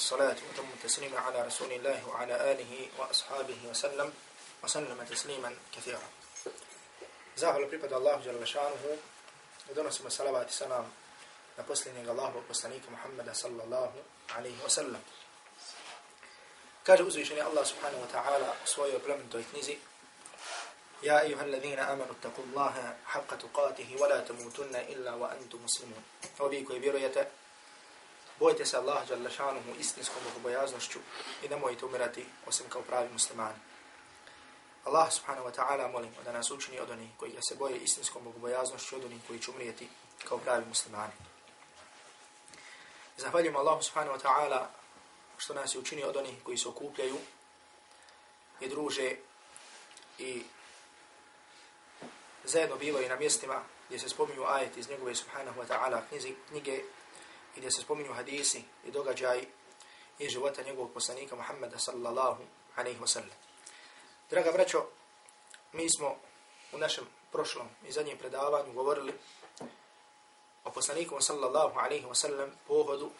والصلاة وتم التسليم على رسول الله وعلى آله وأصحابه وسلم وسلم تسليما كثيرا. زاهل بريبد الله جل شانه ودونس من صلوات السلام نقصلنا الله وقصلنيك محمد صلى الله عليه وسلم كاجه أزويشني الله سبحانه وتعالى سوي وبلمن دويتنزي يا أيها الذين آمنوا اتقوا الله حق تقاته ولا تموتن إلا وأنتم مسلمون وبيكو يبيرو يتأ bojte se Allah Jalla šanuhu istinskom bogobojaznošću i nemojte umirati osim kao pravi muslimani. Allah subhanahu wa ta'ala molim da nas učini od onih koji se boje istinskom bogobojaznošću od onih koji će umrijeti kao pravi muslimani. Zahvaljujem Allah subhanahu wa ta'ala što nas je učinio od onih koji se okupljaju i druže i zajedno bivaju na mjestima gdje se spominju ajeti iz njegove subhanahu wa ta'ala knjige i gdje se spominju hadisi i događaji i života njegovog poslanika Muhammeda sallallahu alaihi wasallam. Draga braćo, mi smo u našem prošlom i zadnjem predavanju govorili o poslaniku sallallahu alaihi wasallam pohodu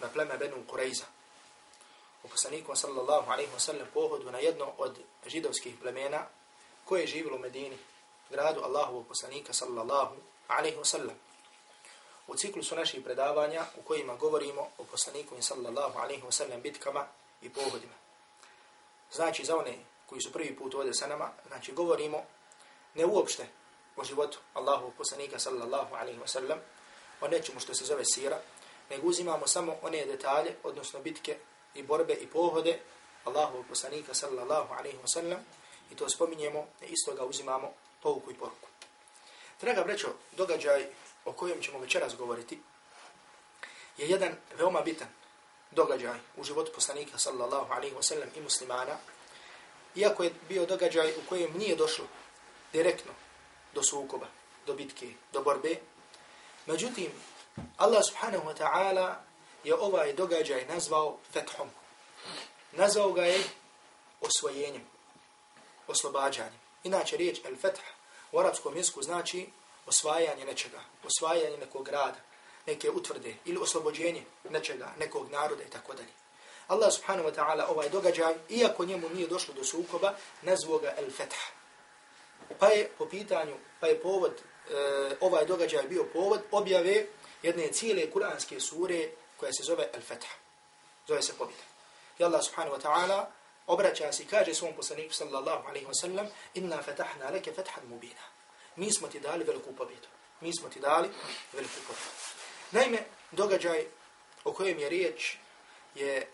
na pleme Benu Kureyza. O poslaniku sallallahu alaihi wasallam pohodu na jedno od židovskih plemena koje je živilo u Medini, gradu Allahovog poslanika sallallahu alaihi wasallam. U ciklusu naših predavanja u kojima govorimo o poslaniku sallallahu alaihi wa sallam bitkama i pohodima. Znači za one koji su prvi put ovdje sa nama, znači govorimo ne uopšte o životu Allahu poslanika sallallahu alaihi wa sallam, o nečemu što se zove sira, nego uzimamo samo one detalje, odnosno bitke i borbe i pohode Allahu poslanika sallallahu alaihi wa sallam i to spominjemo i isto ga uzimamo pouku i poruku. Draga brećo, događaj o kojem ćemo večeras govoriti je jedan veoma bitan događaj u životu poslanika sallallahu alaihi wasallam i muslimana iako je bio događaj u kojem nije došlo direktno do sukoba, do bitke, do borbe, međutim, Allah subhanahu wa ta'ala je ovaj događaj nazvao fethom. Nazvao ga je osvojenjem, oslobađanjem. Inače, riječ el-feth u arapskom jeziku znači osvajanje nečega, osvajanje nekog grada, neke utvrde ili oslobođenje nečega, nekog naroda i tako dalje. Allah subhanahu wa ta'ala ovaj događaj, iako njemu nije došlo do sukoba, nazvao ga El-Fetah. Pa je po pitanju, pa je povod, e, ovaj događaj bio povod objave jedne cijele kuranske sure koja se zove El-Fetah. Zove se pobjeda. I Allah subhanahu wa ta'ala obraća se i kaže svom poslaniku sallallahu alaihi wa sallam inna fetahna leke fethan mubina. Mi smo ti dali veliku pobjedu. Mi smo ti dali veliku pobjedu. Naime, događaj o kojem je riječ je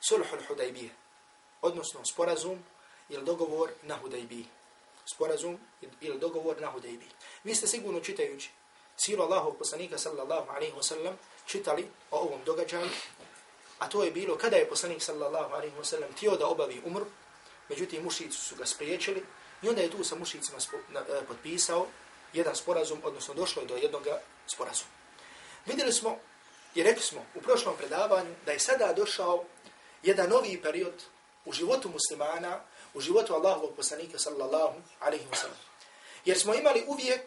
sulhul Hudajbije, odnosno sporazum ili dogovor na Hudajbiji. Sporazum ili dogovor na Hudajbiji. Vi ste sigurno čitajući siru Allahov poslanika sallallahu alaihi wa sallam čitali o ovom događaju, a to je bilo kada je poslanik sallallahu alaihi wa sallam tio da obavi umr, međutim mušici su ga spriječili i onda je tu sa mušicima e, potpisao jedan sporazum, odnosno došlo je do jednog sporazuma. Vidjeli smo i rekli smo u prošlom predavanju da je sada došao jedan novi period u životu muslimana, u životu Allahovog poslanika sallallahu alaihi wa sallam. Jer smo imali uvijek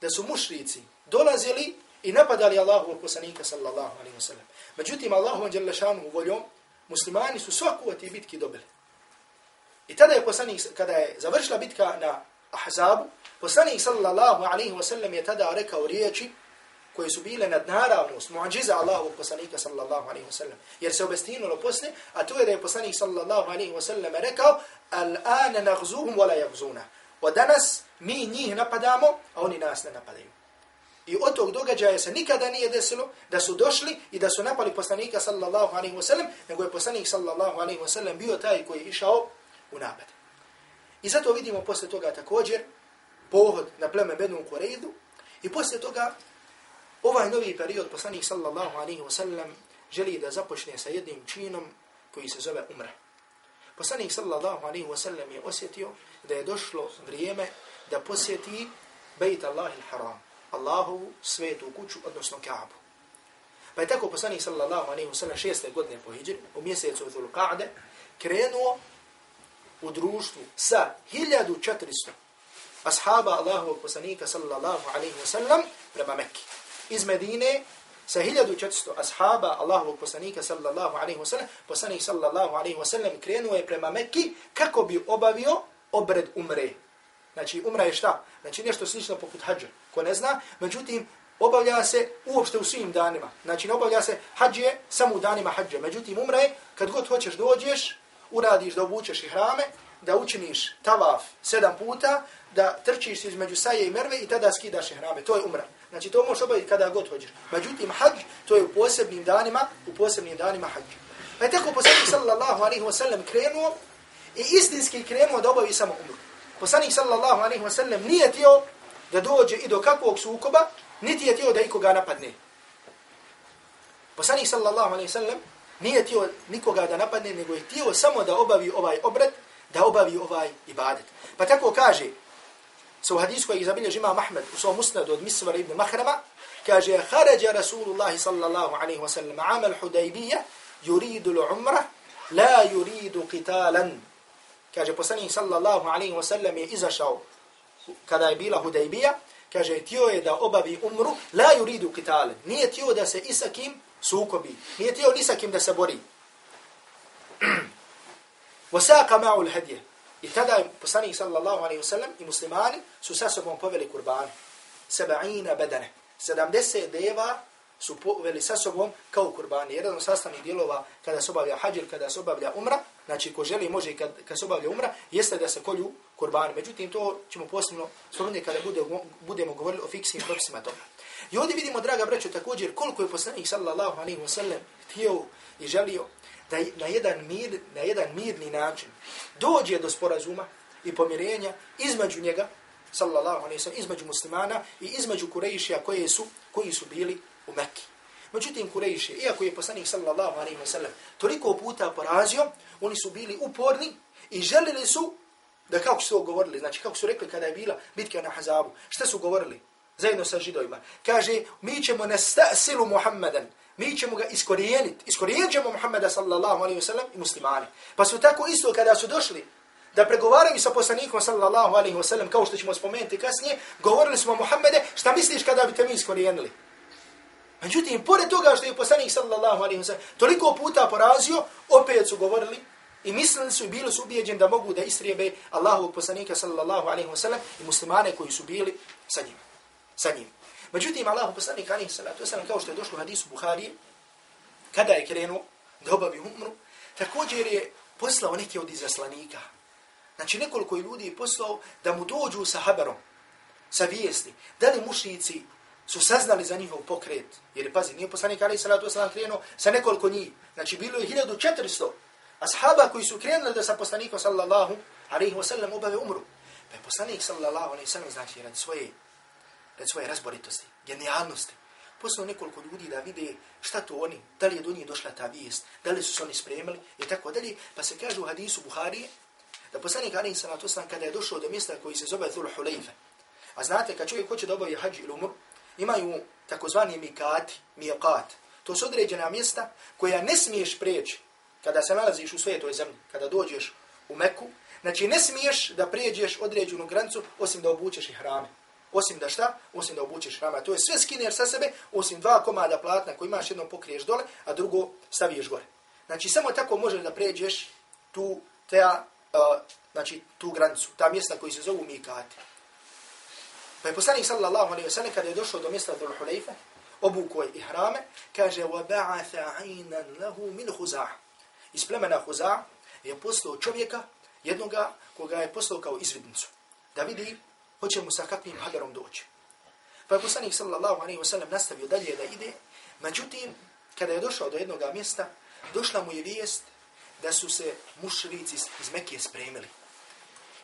da su mušrici dolazili i napadali Allahovog poslanika sallallahu alaihi wa sallam. Međutim, Allahom djelašanu voljom, muslimani su svaku od tih bitki dobili. I tada je poslanik, kada je završila bitka na Ahzabu, poslanik sallallahu alaihi wa sallam je tada rekao riječi koje su bile nadnaravnost, muadžiza Allahovog poslanika sallallahu alaihi wa sallam. Jer se obestinulo posle, a to je da je poslanik sallallahu alaihi wa sallam rekao Al-ana nagzuhum wala yagzuna. Od danas mi njih napadamo, a oni nas ne napadaju. I od tog događaja se nikada nije desilo da su došli i da su napali poslanika sallallahu alaihi wa sallam, nego je poslanik sallallahu alaihi wa sallam bio taj koji je išao u napad. I zato vidimo posle toga također pohod na pleme Benu Kureidu i posle toga Ovaj novi period poslanik sallallahu alaihi wa sallam želi da započne sa jednim činom koji se zove umre. Poslanik sallallahu alaihi wa sallam je osjetio da je došlo vrijeme da posjeti Bejt Allahil Haram, Allahovu svetu kuću, odnosno Kaabu. Pa je tako poslanik sallallahu alaihi wa sallam šeste godine po hijđri, u mjesecu Dhul Qa'de, krenuo u društvu sa 1400 ashaba Allahovog poslanika sallallahu alaihi wa sallam prema Mekki iz Medine sa 1400 ashaba Allahovog poslanika sallallahu alaihi wasallam, poslanik sallallahu alaihi wasallam krenuo je prema Mekki kako bi obavio obred umre. Znači umra je šta? Znači nešto slično poput hađa. Ko ne zna, međutim, obavlja se uopšte u svim danima. Znači ne obavlja se hađe samo u danima hađa. Međutim, umra je kad god hoćeš dođeš, uradiš da obučeš i hrame, da učiniš tavaf sedam puta, da trčiš između saje i merve i tada skidaš hrame. To je umra. Znači to možeš obaviti kada god hođeš. Međutim, hađ, to je u posebnim danima, u posebnim danima hađ. Pa je tako poslanik sallallahu alaihi wa sallam krenuo i istinski krenuo da obavi samo umru. Poslanik sallallahu alaihi wa sallam nije tio da dođe i do kakvog sukoba, niti je tio da ikoga napadne. Poslanik sallallahu alaihi wa sallam nije tio nikoga da napadne, nego je tio samo da obavi ovaj obred, da obavi ovaj ibadet. Pa tako kaže, se u hadisku je izabilje imam Ahmed u svom musnadu od Misvara ibn Mahrama, kaže, harađa Rasulullah sallallahu alaihi wa sallam amal hudaybija yuridu l'umra, la yuridu qitalan. Kaže, poslanik sallallahu alaihi wa sallam je izašao kada je bila Hudajbija, kaže, tio je da obavi umru, la yuridu qitalan. Nije tio da se isakim sukobi. Nije tijel ni sa kim da se bori. Vosaka ma'u al-hadiyah. I tada poslanik sallallahu alaihi wasallam i muslimani su sa sobom poveli kurban. Seba'ina bedane. 70 deva su poveli sa sobom kao kurbani. Jedan od sastavnih dijelova kada se obavlja hađir, kada se obavlja umra, znači ko želi može kad, kad se obavlja umra, jeste da se kolju kurbani. Međutim, to ćemo posebno spomenuti kada bude, budemo govorili o fiksnim propisima toga. I ovdje vidimo, draga braćo, također koliko je poslanik sallallahu alaihi wasallam htio i želio da na jedan mir, na jedan mirni način dođe do sporazuma i pomirenja između njega sallallahu alaihi wa sallam, između muslimana i između Kurejšija koji su koji su bili u Mekki. Međutim Kurejši, iako je poslanik sallallahu alaihi wa sallam toliko puta porazio, oni su bili uporni i želili su da kako su govorili, znači kako su rekli kada je bila bitka na Hazabu, šta su govorili zajedno sa židovima. Kaže, mi ćemo nastasilu Muhammeden, mi ćemo ga iskorijeniti. Iskorijenit ćemo Muhammeda sallallahu alaihi wasallam i muslimani. Pa su tako isto kada su došli da pregovaraju sa poslanikom sallallahu alaihi wasallam, kao što ćemo spomenuti kasnije, govorili smo Muhammede, šta misliš kada bi te mi iskorijenili? Međutim, pored toga što je poslanik sallallahu alaihi wasallam toliko puta porazio, opet su govorili i mislili su i bili su ubijeđeni da mogu da istrijebe Allahovog poslanika sallallahu alaihi wasallam i muslimane koji su bili sa njim. Sa njim. Međutim, Allah poslanik alaihi salatu wasalam, kao što je došlo u hadisu Buhari, kada je krenuo da obavi umru, također je poslao neke od izaslanika. Znači, nekoliko ljudi je poslao da mu dođu sa haberom, sa vijesti. Da li mušnici su saznali za njihov pokret? Jer, pazi, nije poslanik alaihi salatu wasalam krenuo sa nekoliko njih. Znači, bilo je 1400 ashaba koji su krenuli da sa poslanikom sallallahu alaihi wasallam obave umru. Pa je poslanik sallallahu alaihi wasallam, znači, radi svoje radi svoje razboritosti, genijalnosti. Poslao nekoliko ljudi da vide šta to oni, da li je do njih došla ta vijest, da li su se oni spremili i tako dalje. Pa se kaže u hadisu Buhari da poslanik Ali Salatu Osman kada je došao do mjesta koji se zove Dhul Hulejfe. A znate kad čovjek hoće da obavi hađi ili umru, imaju takozvani mikati, miqat. To su određena mjesta koja ne smiješ preći kada se nalaziš u svetoj zemlji, kada dođeš u Meku. Znači ne smiješ da prijeđeš određenu grancu osim da obučeš i hrame Osim da šta? Osim da obučeš hrama. To je sve skiner sa sebe, osim dva komada platna koji imaš jedno pokriješ dole, a drugo staviš gore. Znači, samo tako možeš da pređeš tu, ta, uh, znači, tu granicu, ta mjesta koji se zovu Mikati. Pa je poslanik sallallahu alaihi wa sallam, kada je došao do mjesta Dhul Huleyfe, obuko je i hrame, kaže, وَبَعَثَ عَيْنًا لَهُ مِنْ خُزَعَ Iz plemena Huza je poslao čovjeka, jednoga koga je poslao kao izvidnicu. Da vidi hoće mu sa kakvim hadarom doći. Pa je poslanik sallallahu alaihi wasallam nastavio dalje da ide, međutim, kada je došao do jednog mjesta, došla mu je vijest da su se mušrici iz Mekije spremili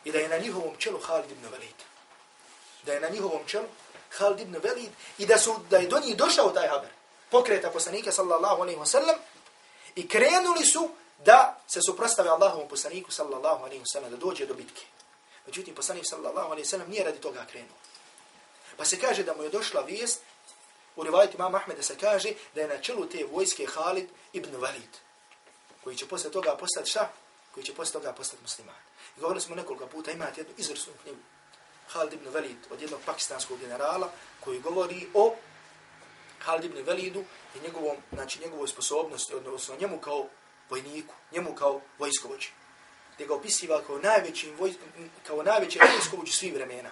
i da je na njihovom čelu Halid ibn Velid. Da je na njihovom čelu Halid ibn Velid i da, su, da je do njih došao taj haber pokreta poslanika sallallahu alaihi wasallam i krenuli su da se suprostave Allahovom poslaniku sallallahu alaihi wasallam da dođe do bitke. Međutim, poslanik sallallahu alaihi sallam nije radi toga krenuo. Pa se kaže da mu je došla vijest, u rivajti mama Ahmeda se kaže da je na čelu te vojske Halid ibn Walid, koji će posle toga postati šta? Koji će posle toga postati musliman. I govorili smo nekoliko puta, imate jednu izvrsnu knjigu, Halid ibn Walid, od jednog pakistanskog generala, koji govori o Halid ibn Velidu i njegovom, znači njegovoj sposobnosti, odnosno njemu kao vojniku, njemu kao vojskovođi. Gdje ga opisiva kao najveći, voj, kao najveći vojskovođi svih vremena.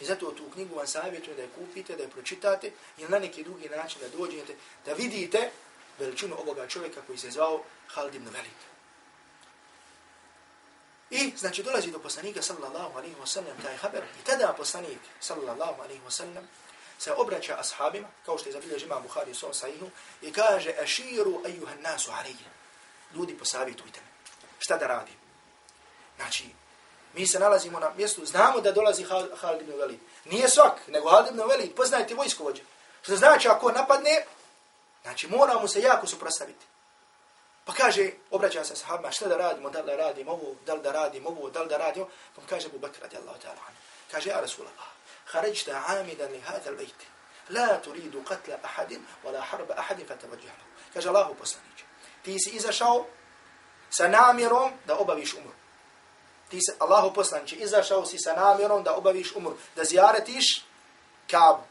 I zato tu knjigu vam savjetujem da je kupite, da je pročitate ili na neki drugi način da dođete, da vidite veličinu ovoga čovjeka koji se zvao Halid ibn Velid. I znači dolazi do poslanika sallallahu alaihi wa sallam taj haber i tada poslanik sallallahu alaihi wa sallam se obraća ashabima, kao što je zabilježi imam Bukhari u svom sahihu, i kaže, aširu ejuhan nasu alaihi. Ljudi, posavjetujte me. Šta da radim? Znači, mi se nalazimo na mjestu, znamo da dolazi Halid ibn Velid. Nije svak, nego Halid ibn Velid, poznajte vojskovođa. Što znači, ako napadne, znači, moramo se jako suprostaviti. Pa kaže, obraća se sahabima, šta da radimo, da li da radim ovo, da li da radim ovo, da li da radimo. Pa kaže Abu Bakr radijallahu ta'ala anhu. Kaže, ja Rasulallah, haređte amidan li hadal bejti. La turidu qatla ahadin, wala harba ahadin, fa tabađihnu. Kaže, Allahu poslaniče, ti si izašao sa namjerom da obaviš umru ti se, Allahu poslanče, izašao si sa namjerom da obaviš umru da zijaretiš Kaabu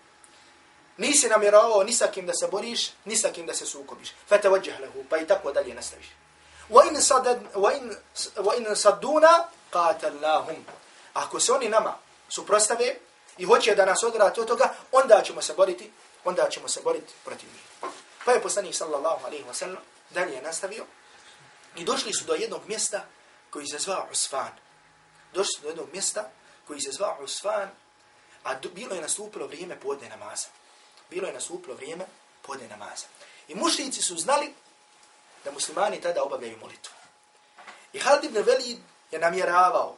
nisi namjerovao ni sa kim da se boriš ni sa kim da se sukobiš fatawajjah lahu pa i tako dalje nastaviš wa in sadad wa in wa in saduna ako se oni nama suprostave i hoće da nas odrati od toga, onda ćemo se boriti, onda ćemo se boriti protiv njih. Pa je poslanik sallallahu alaihi wa sallam dalje nastavio i došli su do jednog mjesta koji se zvao Usfan. Došli su do jednog mjesta koji se zvao Usfan, a bilo je nastupilo vrijeme podne namaza. Bilo je nastupilo vrijeme podne namaza. I mušnici su znali da muslimani tada obavljaju molitvu. I Halid ibn Velid je namjeravao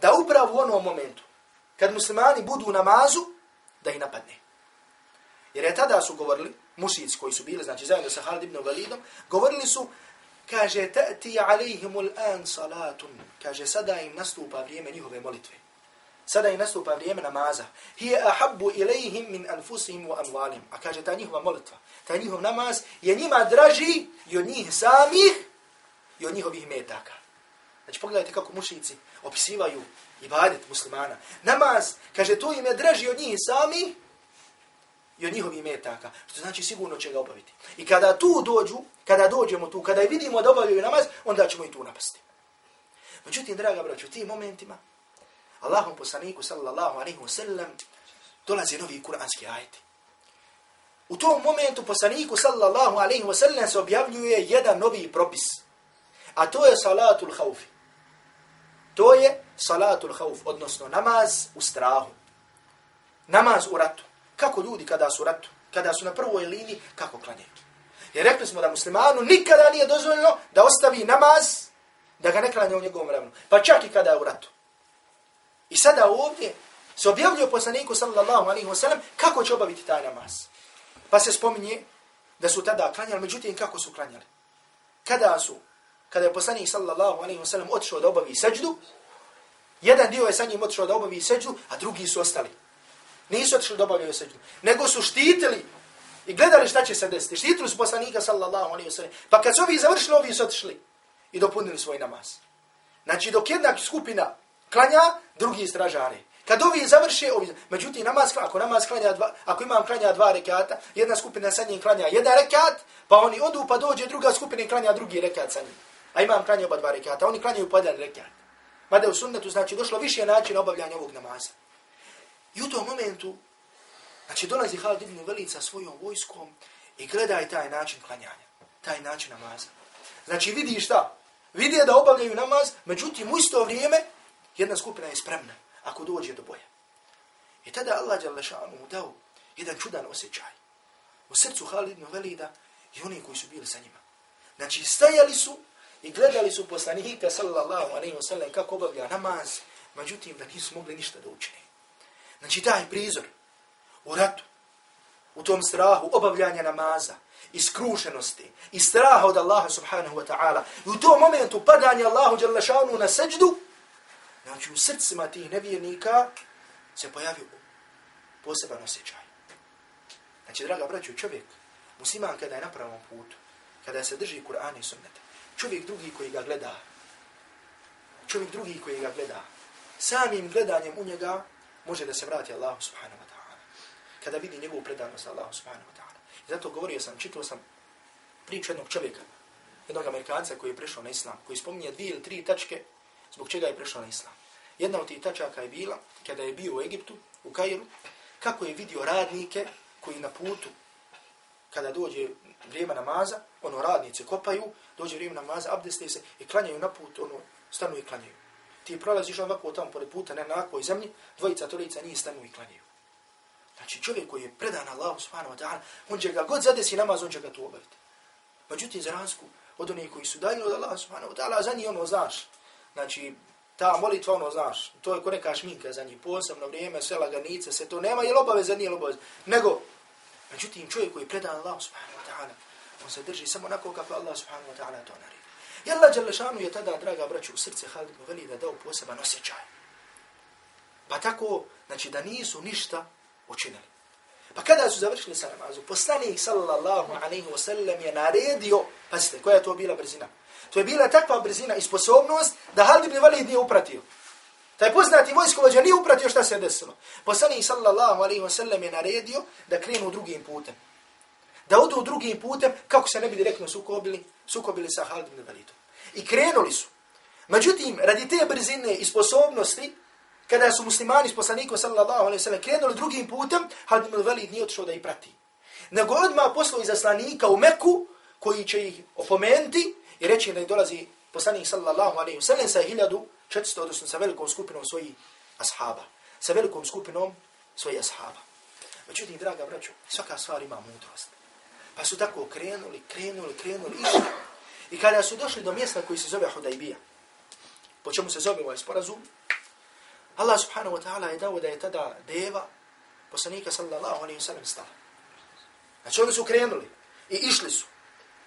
da upravo u onom momentu kad muslimani budu u namazu, da ih napadne. Jer je tada su govorili, mušici koji su bili, znači zajedno sa Halid ibn Velidom, govorili su, kaže, ta'ti alaihimul an salatun, kaže, sada im nastupa vrijeme njihove molitve. Sada im nastupa vrijeme namaza. hiya ahabbu ilaihim min anfusihim wa amwalihim A kaže, ta njihova molitva, ta njihov namaz je njima draži i od njih samih i od njihovih metaka. Znači, pogledajte kako mušici opisivaju ibadet muslimana. Namaz, kaže, to im je draži od njih sami i od njihovih metaka. Što znači sigurno će ga obaviti. I kada tu dođu, kada dođemo tu, kada vidimo da obavljaju namaz, onda ćemo i tu napasti. Međutim, draga braću, u tim momentima, Allahom poslaniku, sallallahu alaihi wa sallam, dolazi novi kuranski ajeti. U tom momentu poslaniku, sallallahu alaihi wa sallam, se objavljuje jedan novi propis. A to je salatul haufi. To je salatul hauf, odnosno namaz u strahu. Namaz u ratu. Kako ljudi kada su u ratu, kada su na prvoj liniji, kako klanjaju. Jer rekli smo da muslimanu nikada nije dozvoljeno da ostavi namaz, da ga ne klanja u njegovom ravnu. Pa čak i kada je u ratu. I sada ovdje se objavljuje poslaniku sallallahu alaihi wasallam kako će obaviti taj namaz. Pa se spominje da su tada klanjali, međutim kako su klanjali. Kada su kada je poslanik sallallahu alaihi wasallam sellem otišao da obavi seđdu, jedan dio je sa njim otišao da obavi seđdu, a drugi su ostali. Nisu otišli da obavljaju sećdu, nego su štitili i gledali šta će se desiti. Štitili su poslanika sallallahu alejhi ve sellem. Pa kad su ovi završili, ovi su otišli i dopunili svoj namaz. Znači dok jedna skupina klanja, drugi stražari. Kad ovi završe, ovi... međutim, namaz, ako namaz klanja dva, ako imam klanja dva rekata, jedna skupina sa njim klanja jedan rekat, pa oni odu, pa dođe druga skupina i klanja drugi rekat sa njim. A imam klanja oba dva rekata, oni klanjaju po jedan rekat. Mada u sunnetu znači došlo više načina obavljanja ovog namaza. I u tom momentu, znači dolazi Halid ibn Velid sa svojom vojskom i gledaj taj način klanjanja, taj način namaza. Znači vidi šta? Vidi da obavljaju namaz, međutim u isto vrijeme jedna skupina je spremna ako dođe do boja. I tada Allah Đalešanu mu dao jedan čudan osjećaj. U srcu Halid ibn Velida i oni koji su bili sa njima. Znači stajali su i gledali su poslanika sallallahu alaihi wa sallam kako obavlja namaz, međutim da nisu mogli ništa da učine. Znači taj prizor. U ratu, u tom strahu obavljanja namaza, iskrušenosti i straha od Allaha subhanahu wa ta'ala. I u tom momentu padanja Allahu djelašanu na seđdu, znači u srcima tih nevjernika se pojavio poseban osjećaj. Znači, draga braću, čovjek, musliman kada je na pravom putu, kada se drži Kur'an i sunnete, čovjek drugi koji ga gleda, čovjek drugi koji ga gleda, samim gledanjem u njega može da se vrati Allahu subhanahu wa ta'ala. Kada vidi njegovu predanost Allahu subhanahu wa ta'ala. I zato govorio sam, čitao sam priču jednog čovjeka, jednog Amerikanca koji je prešao na islam, koji spominje dvije ili tri tačke zbog čega je prešao na islam. Jedna od tih tačaka je bila, kada je bio u Egiptu, u Kairu, kako je vidio radnike koji na putu, kada dođe vrijeme namaza, ono radnice kopaju, dođe vrijeme namaza, abdeste se i klanjaju na put, ono, stanu i klanjaju. Ti prolaziš ovako tamo pored puta, ne na ovoj zemlji, dvojica, trojica nije stanu i klanjaju. Znači čovjek koji je predan Allahu subhanahu wa ta'ala, on će ga god zadesi namaz, on će ga tu obaviti. Međutim, za razliku od onih koji su dalje od Allaha subhanahu wa ta'ala, za njih ono znaš. Znači, ta molitva ono znaš, to je ko neka šminka za njih, posebno vrijeme, sve laganice, se to nema, je obaveza, nije obaveza. Nego, međutim, čovjek koji je predan Allahu subhanahu wa ta'ala, on se drži samo onako kako Allah subhanahu wa ta'ala to naredi. I Allah Đalešanu je tada, draga braću, u srce Halid ibn Velida dao poseban osjećaj. Pa tako, znači da nisu ništa učinili. Pa kada su završili sa namazu, poslanik sallallahu alaihi wa sallam je naredio, pazite, koja je to bila brzina? To je bila takva brzina i sposobnost da Halid ibn Velid nije upratio. Taj poznati vojskovođa nije upratio šta se desilo. Poslanik sallallahu alaihi wa sallam je naredio da krenu drugim putem da odu drugim putem kako se ne bi direktno sukobili, sukobili sa Halid ibn Velidom. I krenuli su. Međutim, radi te brzine i sposobnosti, kada su muslimani s poslanikom sallallahu alaihi sallam krenuli drugim putem, Halid ibn Velid nije otišao da ih prati. Nego odmah poslao izaslanika u Meku, koji će ih opomenuti i reći da ih dolazi poslanik sallallahu alaihi sallam sa 1400, odnosno sa velikom skupinom svojih ashaba. Sa velikom skupinom svojih ashaba. Međutim, draga braću, svaka stvar ima mudrost. Pa su tako krenuli, krenuli, krenuli, išli. I kada su došli do mjesta koji se zove Hudaybija, po čemu se zove ovaj sporazum, Allah subhanahu wa ta'ala je dao da je tada deva poslanika sallallahu alaihi wa sallam stala. Znači oni su krenuli i išli su.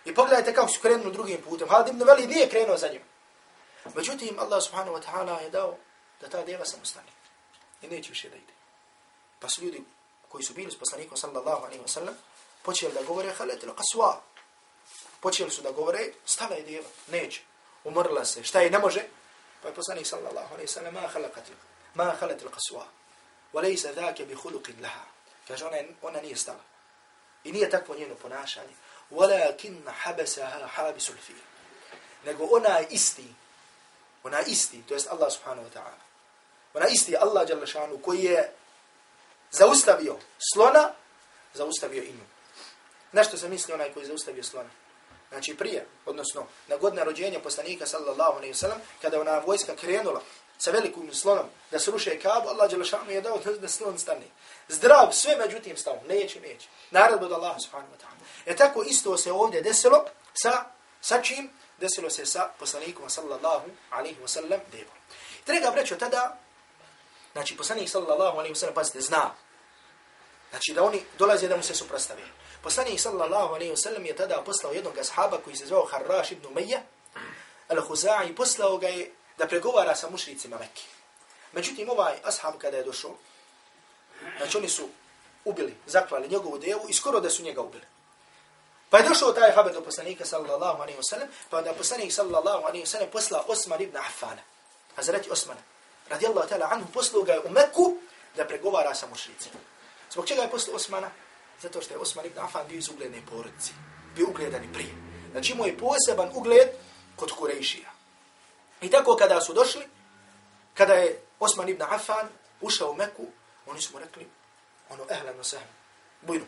I pogledajte kako su krenuli drugim putem. Halid ibn Veli nije krenuo za njim. Međutim, Allah subhanahu wa ta'ala je dao da ta deva samo stane. I neće više da ide. Pa su ljudi koji su bili s poslanikom sallallahu alaihi wa sallam, počeli da govore haletil qaswa. Počeli su da govore, stala je djeva, neće, umrla se, šta je, ne može? Pa je poslanik sallallahu alaihi sallam, ma halakatil, ma haletil qaswa. Walejsa dhake bi hulukin laha. Kaže, ona, ona nije stala. I nije takvo njeno ponašanje. Walakin habasaha habisul fi. Nego ona isti, ona isti, to jest Allah subhanahu wa ta'ala. Ona isti Allah jalla šanu koji je zaustavio slona, zaustavio i nju. Na što se misli onaj koji zaustavio slona? Znači prije, odnosno na god rođenja poslanika sallallahu alaihi wasallam, kada ona vojska krenula sa velikim slonom da sruše Kabu, Allah Đelešanu je dao da slon stane. Zdrav, sve međutim stao, neće, neće. Narod od Allah subhanahu wa ta'ala. E tako isto se ovdje desilo sa, sa čim? Desilo se sa poslanikom sallallahu alaihi wasallam devom. Treba breću tada, znači poslanik sallallahu alaihi wasallam, pazite, zna. Znači da oni dolaze da mu se suprastavaju. Poslanik sallallahu alejhi ve sellem je tada poslao jednog ashaba koji se zvao Harraš ibn Umayya al-Huza'i, poslao ga je da pregovara sa mušricima Mekke. Međutim, ovaj ashab kada je došao, znači oni su ubili, zaklali njegovu devu i skoro da su njega ubili. Pa je došao taj haber do poslanika sallallahu alejhi ve sellem, pa da poslanik sallallahu alejhi ve sellem poslao Osman ibn Affana, Hazreti Osman, radijallahu ta'ala anhu, poslao ga je u Mekku da pregovara sa mušricima. Zbog čega je poslao Osmana? Zato što je Osman ibn Affan bio iz ugledne porodice. Bio ugledan i prije. Znači imao je poseban ugled kod Kurejšija. I tako kada su došli, kada je Osman ibn Affan ušao u Meku, oni su mu rekli, ono, ehlan na sehnu,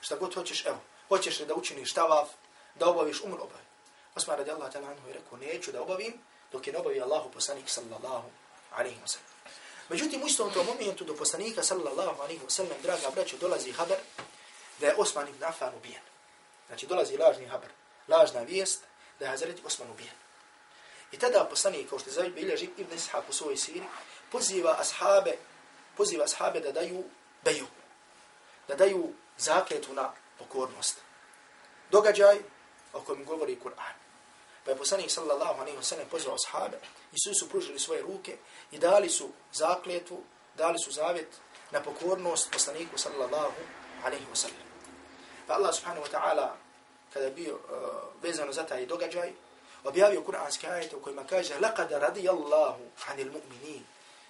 šta god hoćeš, evo, hoćeš li da učiniš tavav, da obaviš umr obavi. Osman radi Allah ta'ala anhu je rekao, neću da obavim, dok je ne obavi Allahu poslanik sallallahu alaihi wa sallam. Međutim, u istom tom momentu do poslanika sallallahu alaihi wa sallam, draga braćo, dolazi haber da je Osman ibn Affan ubijen. Znači dolazi lažni haber, lažna vijest da je Hazreti Osman ubijen. I tada poslanik, kao što je zavljeno Ibn Ishaq u svojoj siri, poziva ashabe, poziva ashabe da daju beju, da daju zakletu na pokornost. Događaj o kojem govori Kur'an. Pa je poslanik sallallahu alaihi wa sallam pozvao ashabe i su su pružili svoje ruke i dali su zakletu, dali su zavjet na pokornost poslaniku sallallahu alaihi wa sallam. Pa Allah subhanahu wa ta'ala, kada je bio uh, vezano za taj događaj, objavio kuranski ajet u kojima kaže لَقَدَ رَدِيَ اللَّهُ عَنِ الْمُؤْمِنِينَ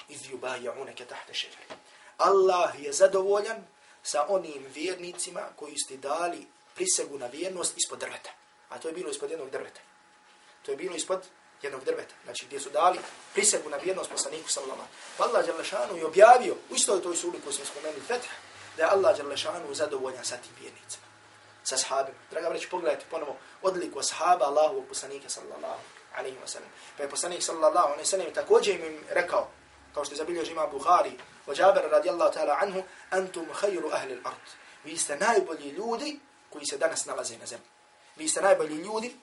إِذْ يُبَايَعُونَكَ تَحْتَ شَجَرِ Allah je zadovoljan sa onim vjernicima koji ste dali prisegu na vjernost ispod drveta. A to je bilo ispod jednog drveta. To je bilo ispod jednog drveta. Znači gdje su dali prisegu na vjernost poslaniku sallallahu Pa Allah Đalešanu je objavio, u istoj toj suri koju smo spomenuli Fetha, da je Allah Đalešanu zadovoljan sa tim vjernicima. Sa sahabima. Draga vreći, pogledajte ponovo odliku sahaba Allahovog poslanika sallallahu alaihi wa sallam. Pa je poslanik sallallahu alaihi wa sallam također im rekao, kao što je zabilio žima Bukhari, o Jabir radijallahu ta'ala anhu, antum khayru ahli al-ard. Vi ste najbolji ljudi koji se danas nalaze na zemlji. Vi ste najbolji ljudi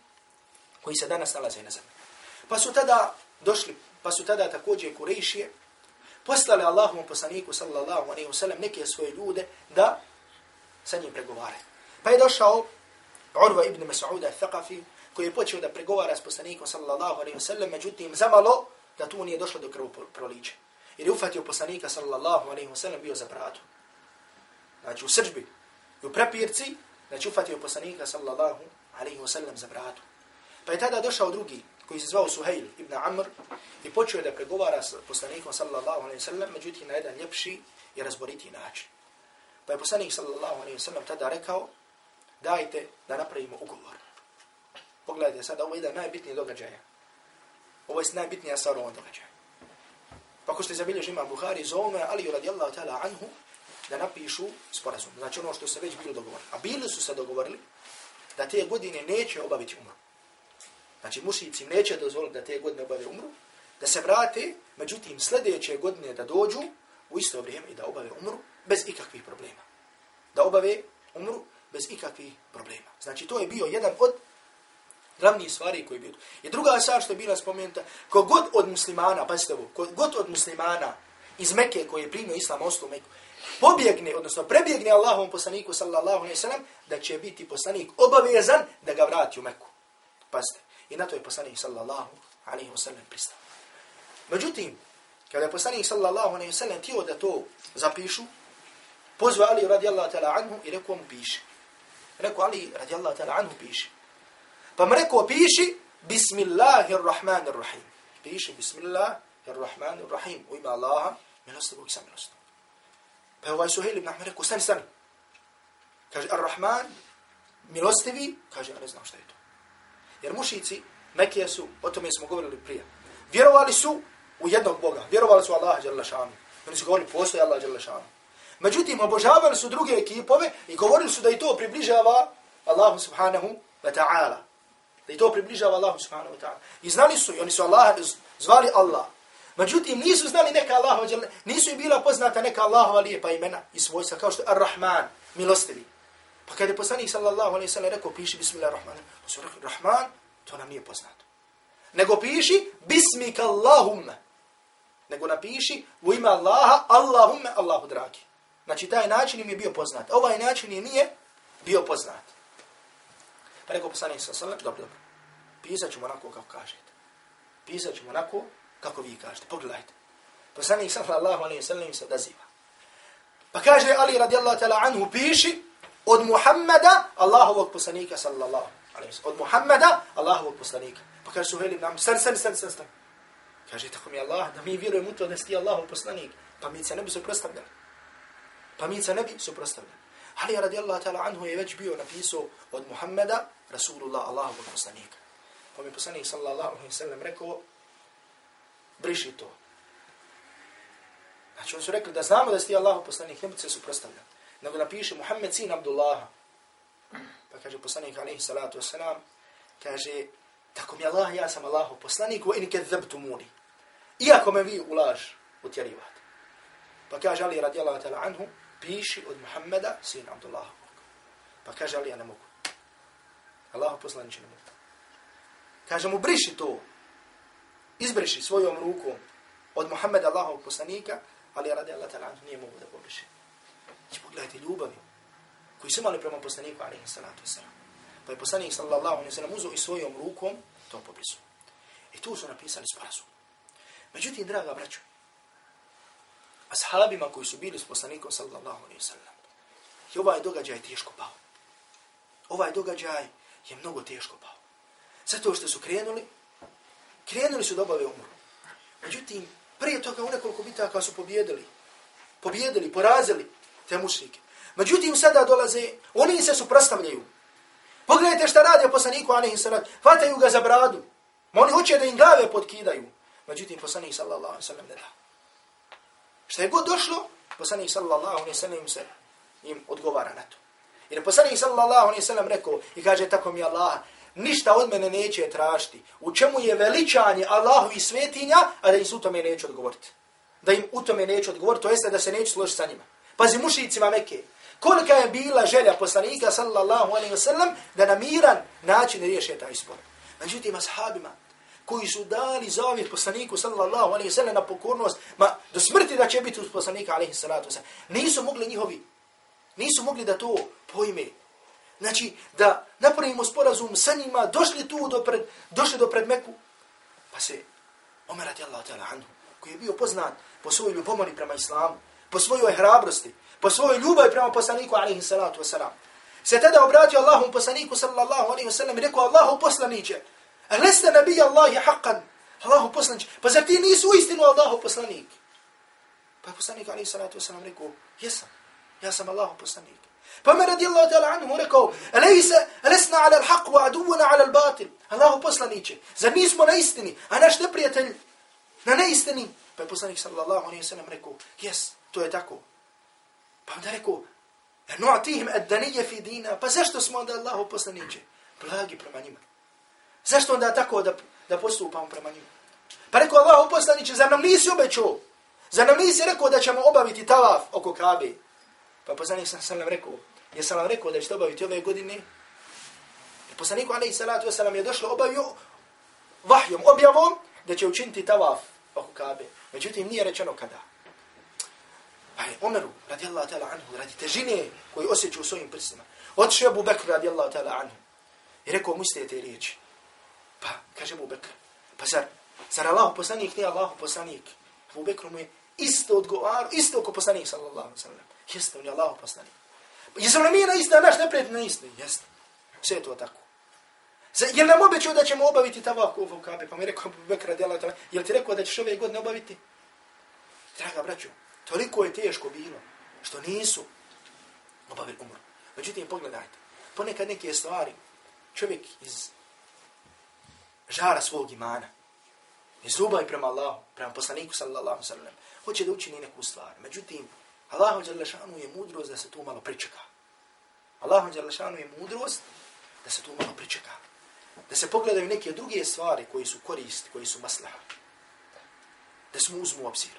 koji se danas nalaze na zemlji. Pa su tada došli, pa su tada također kurejšije, poslali Allahovom poslaniku sallallahu alaihi wa sallam neke svoje ljude da sa njim pregovaraju. Pa je došao Urva ibn Mas'uda al-Thaqafi, koji je počeo da pregovara s poslanikom sallallahu alaihi wa sallam, međutim zamalo da tu nije došlo do krvu proliče. Jer je ufatio poslanika sallallahu alaihi wa sallam bio za bratu. Znači u srđbi i u prepirci, znači ufatio poslanika sallallahu alaihi wa sallam za bratu. Pa je tada došao drugi, koji se zvao Suhejl ibn Amr, i počeo da pregovara s poslanikom sallallahu alaihi wa sallam, međutim na jedan ljepši i razboriti način. Pa je poslanik sallallahu alaihi wa sallam tada rekao, dajte da napravimo ugovor. Pogledajte sada, ovo je jedan najbitniji događaja. Ovo je najbitnija stvar ovom događaju. Pa ko što je zabilježi imam Buhari, zovno je Aliju radijallahu ta'ala anhu da napišu sporazum. Znači ono što se već bilo dogovorili. A bili su se dogovorili da te godine neće obaviti umru. Znači mušici neće dozvoliti da te godine obave umru, da se vrate, međutim sljedeće godine da dođu u isto vrijeme i da obave umru bez ikakvih problema. Da obave umru bez ikakvih problema. Znači to je bio jedan od glavni stvari koji bi I druga stvar što je bila spomenuta, kogod od muslimana, pazite ovo, kogod od muslimana iz Mekke koji je primio islam ostu Meku, pobjegne, odnosno prebjegne Allahovom poslaniku sallallahu alaihi sallam, da će biti poslanik obavezan da ga vrati u Meku. Pazite. I na to je poslanik sallallahu alaihi sallam pristao. Međutim, kada je poslanik sallallahu alaihi sallam tio da to zapišu, pozvali radijallahu ta'ala anhu i rekao mu piše. Rekao Ali radijallahu ta'ala anhu piši. Pa mu rekao, piši Bismillahirrahmanirrahim. Piši Bismillahirrahmanirrahim. U ime Allaha, milostivog i samilostivog. Pa je ovaj Suhejl ibn Ahmed rekao, stani, stani. Kaže, Ar-Rahman, milostivi, kaže, ja ne znam šta je to. Jer mušici, Mekije su, o tome smo govorili prije, vjerovali su u jednog Boga, vjerovali su Allaha, Jalla Šanu. Oni su govorili, postoje Allah, Jalla Šanu. Međutim, obožavali su druge ekipove i govorili su da i to približava Allahu subhanahu wa ta'ala da i to približava Allahu subhanahu wa ta'ala. I znali su, i oni su Allah, zvali Allah. Međutim, nisu znali neka Allahova, nisu im bila poznata neka Allahova lijepa imena i svojstva, kao što je Ar-Rahman, milostivi. Pa kada je poslanik sallallahu alaihi sallam rekao, piši Bismillahirrahman, pa su rekli, Rahman, to nam nije poznato. Nego piši Bismika Allahumma. Nego napiši u ime Allaha, Allahumma, Allahu dragi. Znači, taj način im je bio poznat. Ovaj način je nije bio poznat. Pa rekao poslanik sa sallam, dobro, dobro. Pisat ćemo onako kako kažete. Pisat ćemo onako kako vi kažete. Pogledajte. Poslanik sallallahu alaihi sallam se odaziva. Pa kaže Ali radijallahu ta'ala anhu, piši od Muhammeda, Allahovog poslanika sallallahu alaihi sallam. Od Muhammeda, Allahovog poslanika. Pa kaže Suhail ibn Amr, stan, stan, stan, stan, stan. Kaže, tako mi Allah, da mi vjerujemo u to da sti Allahov poslanik. Pa mi se ne bi suprostavljali. Pa mi se ne bi suprostavljali. Ali radijallahu ta'ala anhu je već bio napisao od Muhammeda, Rasulullah, Allahovog poslanika. Pa mi poslanik sallallahu alaihi sallam rekao, briši to. Znači on su rekli da znamo da si ti Allahov poslanik, ne bi se suprostavljali. Nego napiše Muhammed sin Abdullaha. Pa kaže poslanik alaihi salatu wasalam, kaže, tako mi Allah, ja sam Allahov poslanik, wa in kezabtu muni. Iako me vi ulaž utjerivate. Pa kaže Ali radijallahu ta'ala anhu, piši od Muhammeda, sin Abdullah. Pa kaže Ali, ja ne mogu. Allah poslaniče ne mogu. Kaže mu, briši to. Izbriši svojom rukom od Muhammeda Allahovog poslanika, ali radi Allah ta'ala nije mogu da pobriši. Znači, I pogledajte ljubavi koji su imali prema poslaniku, alaihi salatu wasalam. Pa je poslanik sallallahu alaihi wasalam, uzao i svojom rukom to pobrisu. I tu su napisali sporazum. Međutim, draga braćo, ashabima koji su bili s poslanikom sallallahu alaihi sallam, i ovaj događaj teško pao. Ovaj događaj je mnogo teško pao. Zato što su krenuli, krenuli su da obave umru. Međutim, prije toga u nekoliko bitaka su pobjedili. Pobjedili, porazili te mušnike. Međutim, sada dolaze, oni se suprastavljaju. Pogledajte šta radi poslaniku, alaihi sallam, hvataju ga za bradu. Ma oni hoće da im glave podkidaju. Međutim, poslanik sallallahu alaihi sallam ne da. Šta je god došlo, poslanik sallallahu alaihi sallam se im odgovara na to. Jer poslanik sallallahu alaihi sallam rekao i kaže tako mi Allah, ništa od mene neće tražiti. U čemu je veličanje Allahu i svetinja, a da im u tome neće odgovoriti. Da im u tome neće odgovoriti, to jeste da se neće složiti sa njima. Pazi mušicima Mekke, kolika je bila želja poslanika sallallahu alaihi sallam da na miran način riješe taj spor. Međutim, ashabima koji su dali zavjet poslaniku sallallahu alaihi sallam na pokornost, ma do smrti da će biti uz poslanika alaihi salatu sallam, nisu mogli njihovi, nisu mogli da to pojme. Znači, da napravimo sporazum sa njima, došli tu do pred, došli do pred Meku, pa se Omer radijallahu ta'ala anhu, koji je bio poznat po svojoj ljubomori prema islamu, po svojoj hrabrosti, po svojoj ljubavi prema poslaniku alaihi salatu wasalam. Se tada obratio Allahom poslaniku sallallahu alaihi wasallam i rekao Allahu poslaniće, a leste nabija Allahi haqqan, Allahu poslaniće, pa zar ti nisu istinu Allahu poslanik? Pa poslanik alaihi salatu wasalam rekao, jesam, ja sam Allahu poslanik. Pa me radijallahu ta'ala anhu rekao, alejse, lesna ala l'haq wa aduvuna ala l'batil. Allahu poslaniće, zar nismo na istini, a naš neprijatelj na neistini? Pa je poslanik sallallahu alaihi wasallam rekao, jes, to je tako. Pa onda rekao, nu'atihim ad-daniyya fi dina, pa zašto smo onda Allahu poslanice? Blagi prema njima. Zašto onda tako da, da postupamo prema njima? Pa rekao Allahu poslanice, za nam nisi obećao? Za nam nisi rekao da ćemo obaviti tavaf oko Kabe? Pa poslanik sam sallam rekao, jesam nam rekao da ćete obaviti ove godine? Pa I poslaniku alaihi salatu wasalam je došlo obavio vahjom, objavom, da će učiniti tavaf oko Kabe. Međutim, nije rečeno kada. Pa je Omeru, radijallahu ta'ala anhu, radi težine koji osjeću u svojim prstima. Otišao Abu Bekr, radijallahu ta'ala anhu, i rekao mu iste te riječi. Pa, kaže Abu Bekr, pa zar, zar Allah poslanik nije Allah poslanik? Abu Bekr mu je isto odgovaru, isto ko poslanik, sallallahu sallam. Jeste, on je Allah poslanik. Jesu li mi na isti, a naš neprijatelj na isti? Jeste. Sve je to tako. Je nam obećao da ćemo obaviti tavak u Kabe? Pa mi je rekao Abu Bekr, radijallahu Jel je ti rekao da ćeš ove godine obaviti? Draga braćo, Toliko je teško bilo što nisu obavili umru. Međutim, pogledajte, ponekad neke stvari čovjek iz žara svog imana, iz ljubavi prema Allahu, prema poslaniku sallallahu sallam, hoće da učini neku stvar. Međutim, Allahu Đalešanu je mudrost da se tu malo pričeka. Allahu Đalešanu je mudrost da se tu malo pričeka. Da se pogledaju neke druge stvari koji su korist, koji su maslaha. Da smo uzmu obzir.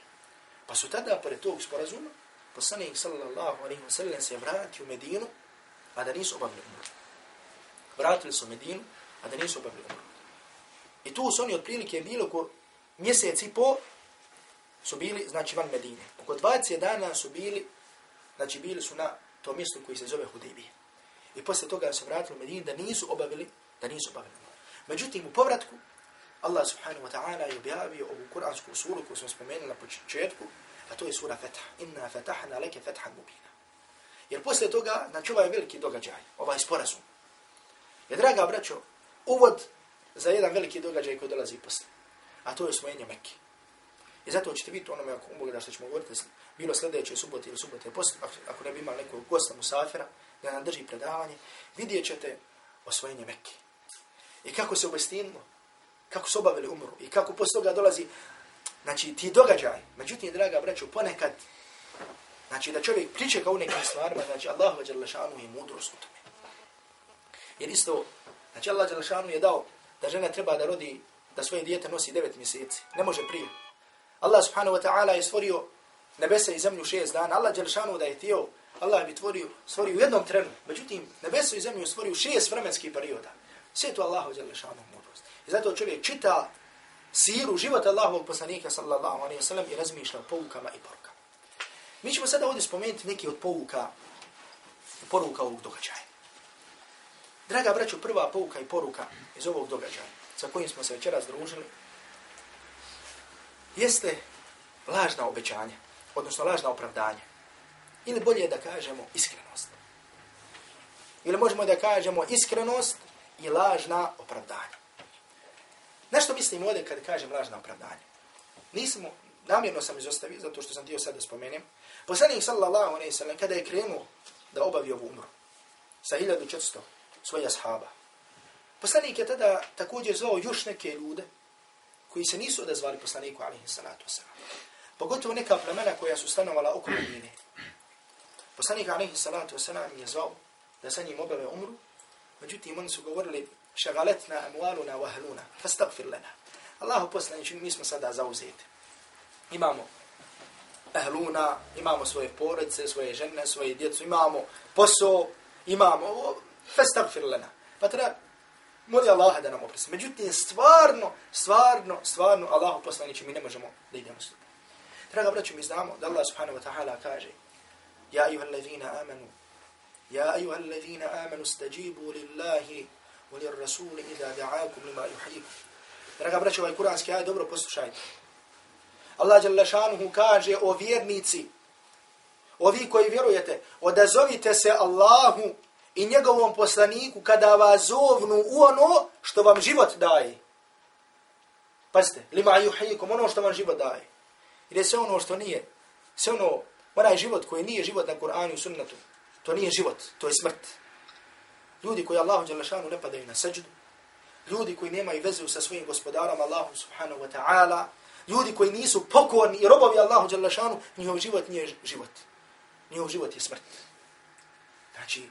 Pa su tada, pored tog sporazuma, poslanik sallallahu alaihi wa sallam se vrati u Medinu, a da nisu obavili umru. Vratili su u Medinu, a da nisu obavili umru. I tu su oni otprilike bili oko mjesec i po, su bili, znači, van Medine. Oko 20 dana su bili, znači, bili su na to mjesto koji se zove Hudejbije. I posle toga se vratili u Medinu da nisu obavili, da nisu obavili. Međutim, u povratku, Allah subhanahu wa ta'ala je objavio ovu kuransku suru koju smo spomenuli na početku, a to je sura Fetah. Inna fetahna leke fethan mubina. Jer posle toga, znači ovaj veliki događaj, ovaj sporazum, je, draga braćo, uvod za jedan veliki događaj koji dolazi posle. A to je osvojenje Mekke. I zato ćete vidjeti onome, ako umog da što ćemo govoriti, bilo sljedeće subote ili subote posle, ako ne bi imali nekog gosta musafira, da nam drži predavanje, vidjet ćete osvojenje Mekke. I kako se obestinilo, kako su obavili umru i kako posle toga dolazi, znači ti događaj. Međutim, draga braću, ponekad, znači da čovjek priče kao nekim stvarima, znači Allah va je mudrost u tome. Jer isto, znači Allah šanu je dao da žena treba da rodi, da svoje dijete nosi devet mjeseci. Ne može prije. Allah subhanahu wa ta'ala je stvorio nebesa i zemlju šest dana. Allah Đelšanu da je tijel, Allah bi tvorio, stvorio u jednom trenu. Međutim, nebesa i zemlju stvorio šest vremenskih perioda. Sve to Allahu šanu mudrost. I zato čovjek čita siru života Allahovog poslanika sallallahu alaihi wa sallam i razmišlja o poukama i porukama. Mi ćemo sada ovdje spomenuti neki od pouka i poruka ovog događaja. Draga braćo, prva pouka i poruka iz ovog događaja sa kojim smo se večeras družili jeste lažna obećanja, odnosno lažna opravdanja. Ili bolje da kažemo iskrenost. Ili možemo da kažemo iskrenost i lažna opravdanja. Nešto mislim ovdje kad kažem lažna opravdanja? Nismo, namjerno sam izostavio, zato što sam dio sad da spomenem. Poslanik sallallahu alaihi sallam, kada je krenuo da obavi ovu umru sa 1400 svoje ashaba. Poslanik je tada također zvao još neke ljude koji se nisu odazvali poslaniku alaihi salatu wasalam. Pogotovo neka plemena koja su stanovala oko Medine. Poslanik alaihi salatu wasalam je zvao da sa njim obave umru, međutim oni su govorili šagaletna amualuna wa fastagfir lana. Allahu poslanić, mi smo sada zauzeti. Imamo ahluna, imamo svoje porodice, svoje žene, svoje djecu, imamo posao, imamo, fastagfir lana. Pa treba moli Allaha da nam oprosti. Međutim, stvarno, stvarno, stvarno, Allahu poslanić, mi ne možemo da idemo s Draga braću, mi znamo da Allah subhanahu wa ta'ala kaže Ja ayuha allazina amanu Ja ayuha allazina amanu stajibu lillahi wa lir rasuli idha da'akum lima yuhyikum. Draga braću, ovaj kuranski ajed dobro poslušajte. Allah jalla kaže o vjernici, ovi koji vjerujete, odazovite se Allahu i njegovom poslaniku kada vas zovnu u ono što vam život daje. Pazite, lima yuhyikum, ono što vam život daje. Ili sve ono što nije, sve ono, onaj život koji nije život na Kur'anu i sunnetu, to nije život, to je smrt. Ljudi koji Allahu Đalešanu ne padaju na seđdu, ljudi koji nemaju vezu sa svojim gospodarom Allahu subhanahu wa ta'ala, ljudi koji nisu pokorni i robovi Allahu Đalešanu, njihov život nije život. Njihov život je smrt. Znači,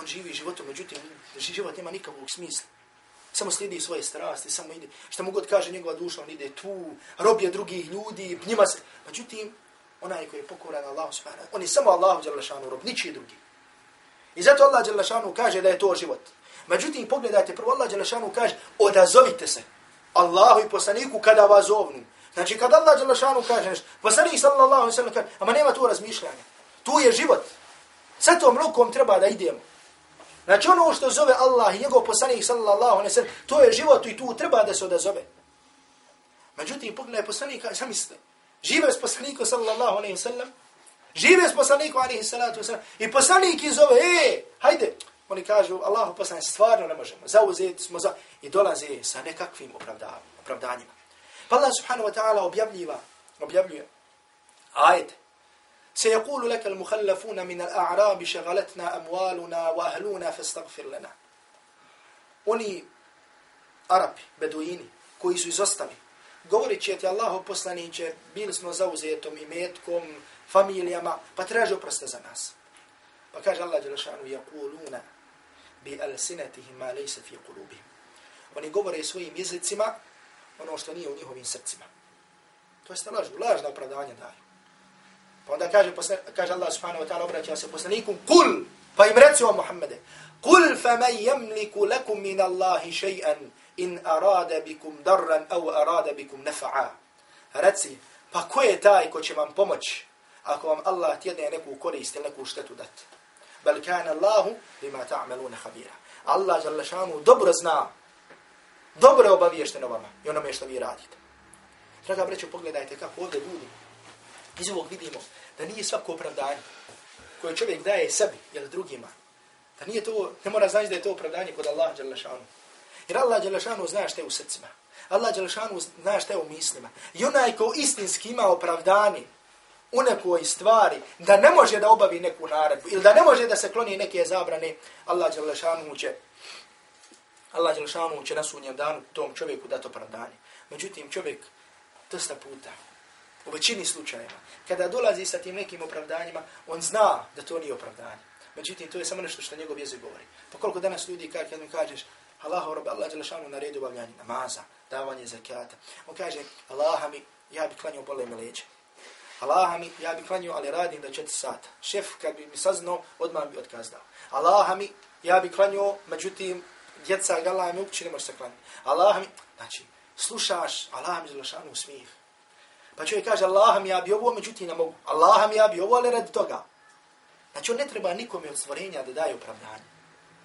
on živi životom, međutim, život nema nikakvog smisla. Samo slijedi svoje strasti, samo ide. Šta mu god kaže njegova duša, on ide tu, robije drugih ljudi, njima se. Međutim, onaj koji je pokoran Allahu subhanahu, on je samo Allahu djelašanu rob, niči drugi. I zato Allah djelašanu kaže da je to život. Međutim, pogledajte, prvo Allah djelašanu kaže, odazovite se Allahu i poslaniku kada vas zovnu. Znači, kada Allah djelašanu kaže nešto, poslanik sallallahu alaihi sallam kaže, ama nema tu razmišljanja. Tu je život. Sa tom rukom treba da idemo. Znači ono što zove Allah i njegov poslanik sallallahu alejhi ve to je život i tu treba da se odazove. Međutim, pogledaj poslanika, zamislite. Žive s poslanikom sallallahu alejhi ve žive s poslanikom alejhi salatu ve i poslanik zove, ej, hajde. Oni kažu, Allahu poslanik, stvarno ne možemo, zauzeti smo za... I dolaze sa nekakvim opravdanjima. Pa Allah subhanahu wa ta'ala objavljiva, objavljuje ajete سيقول لك المخلفون من الأعراب شغلتنا أموالنا وأهلنا فاستغفر لنا Oni Arapi, Beduini, koji su izostali, govorit će ti Allahu poslaniće, bili smo zauzetom i metkom, familijama, pa traži oprosta za nas. Pa kaže Allah Đelešanu, يقولون بألسنتهم ما ليس في قلوبهم. Oni govore svojim jezicima ono što nije u njihovim srcima. To je lažno, lažno opravdanje daju. Pa onda kaže, kaže Allah subhanahu wa ta'ala obraća se poslaniku, kul, pa im reci o Muhammede, kul fa man yamliku lakum min Allahi shay'an in arada bikum darran aw arada bikum nafa'a. Reci, pa ko je taj ko će vam pomoći ako vam Allah tjedne neku korist ili neku štetu dat? Bel kana Allahu bima ta'maluna khabira. Allah jalla šanu dobro zna, dobro obaviješteno vama i onome što vi radite. Draga breću, pogledajte kako ovdje ljudi Iz ovog vidimo da nije svako opravdanje koje čovjek daje sebi ili drugima. Da nije to, ne mora znači da je to opravdanje kod Allaha Đalešanu. Jer Allah Đalešanu zna šta je u srcima. Allah Đalešanu zna šta je u mislima. I onaj ko istinski ima opravdanje u nekoj stvari, da ne može da obavi neku naredbu ili da ne može da se kloni neke zabrane, Allah Đalešanu će Allah Đelšanu će na sunjem danu tom čovjeku dati opravdanje. Međutim, čovjek dosta puta U većini slučajeva. Kada dolazi sa tim nekim opravdanjima, on zna da to nije opravdanje. Međutim, to je samo nešto što njegov jezik govori. Pa koliko danas ljudi kaže, kad mi kažeš, Allah, rob, Allah, Đelešanu naredu obavljanje namaza, davanje zakata. On kaže, Allah mi, ja bi klanio bole me leđe. Allah mi, ja bi klanio, ali radim do četiri sata. Šef, kad bi mi saznao, odmah bi otkazdao. Allah mi, ja bi klanio, međutim, djeca, Allah mi uopće ne može se klaniti. Allah mi, znači, slušaš, Allah mi, Đelešanu, smijeh. Pa čovjek kaže, Allah mi ja bi ovo, međutim ne mogu. Allah mi ja bi ovo, ali radi toga. Znači on ne treba nikome od stvorenja da daje opravdanje.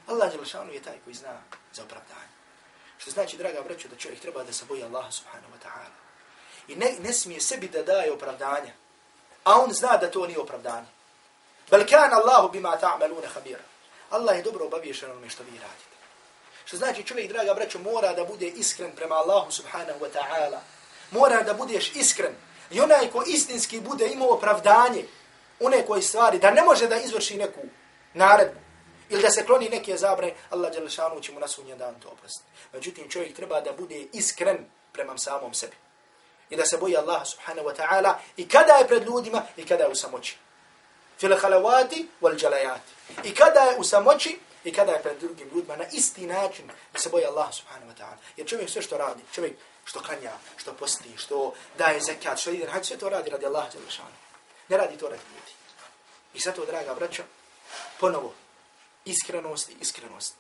Allah Đelšanu je taj koji zna za opravdanje. Što znači, draga braću, da čovjek treba da se boji Allaha subhanahu wa ta'ala. I ne, ne smije sebi da daje opravdanje. A on zna da to nije opravdanje. Bel kan Allahu bima ta'maluna khabira. Allah je dobro obavješen onome što vi radite. Što znači čovjek, draga braćo, mora da bude iskren prema Allahu subhanahu wa ta'ala mora da budeš iskren. I onaj ko istinski bude imao opravdanje u nekoj stvari, da ne može da izvrši neku naredbu, ili da se kloni neke zabre, Allah Đelešanu će mu na sunje dan to oprostiti. Međutim, čovjek treba da bude iskren prema samom sebi. I da se boji Allah subhanahu wa ta'ala i kada je pred ljudima i kada je u samoći. Fil halavati wal jalajati. I kada je u samoći i kada je pred drugim ljudima na isti način da se boji Allah subhanahu wa ta'ala. Jer čovjek sve što radi, čovjek što klanja, što posti, što daje zekat, što ide, sve to radi radi Allaha Đelešanu. Ne radi to radi ljudi. I zato, draga braća, ponovo, iskrenost i iskrenost.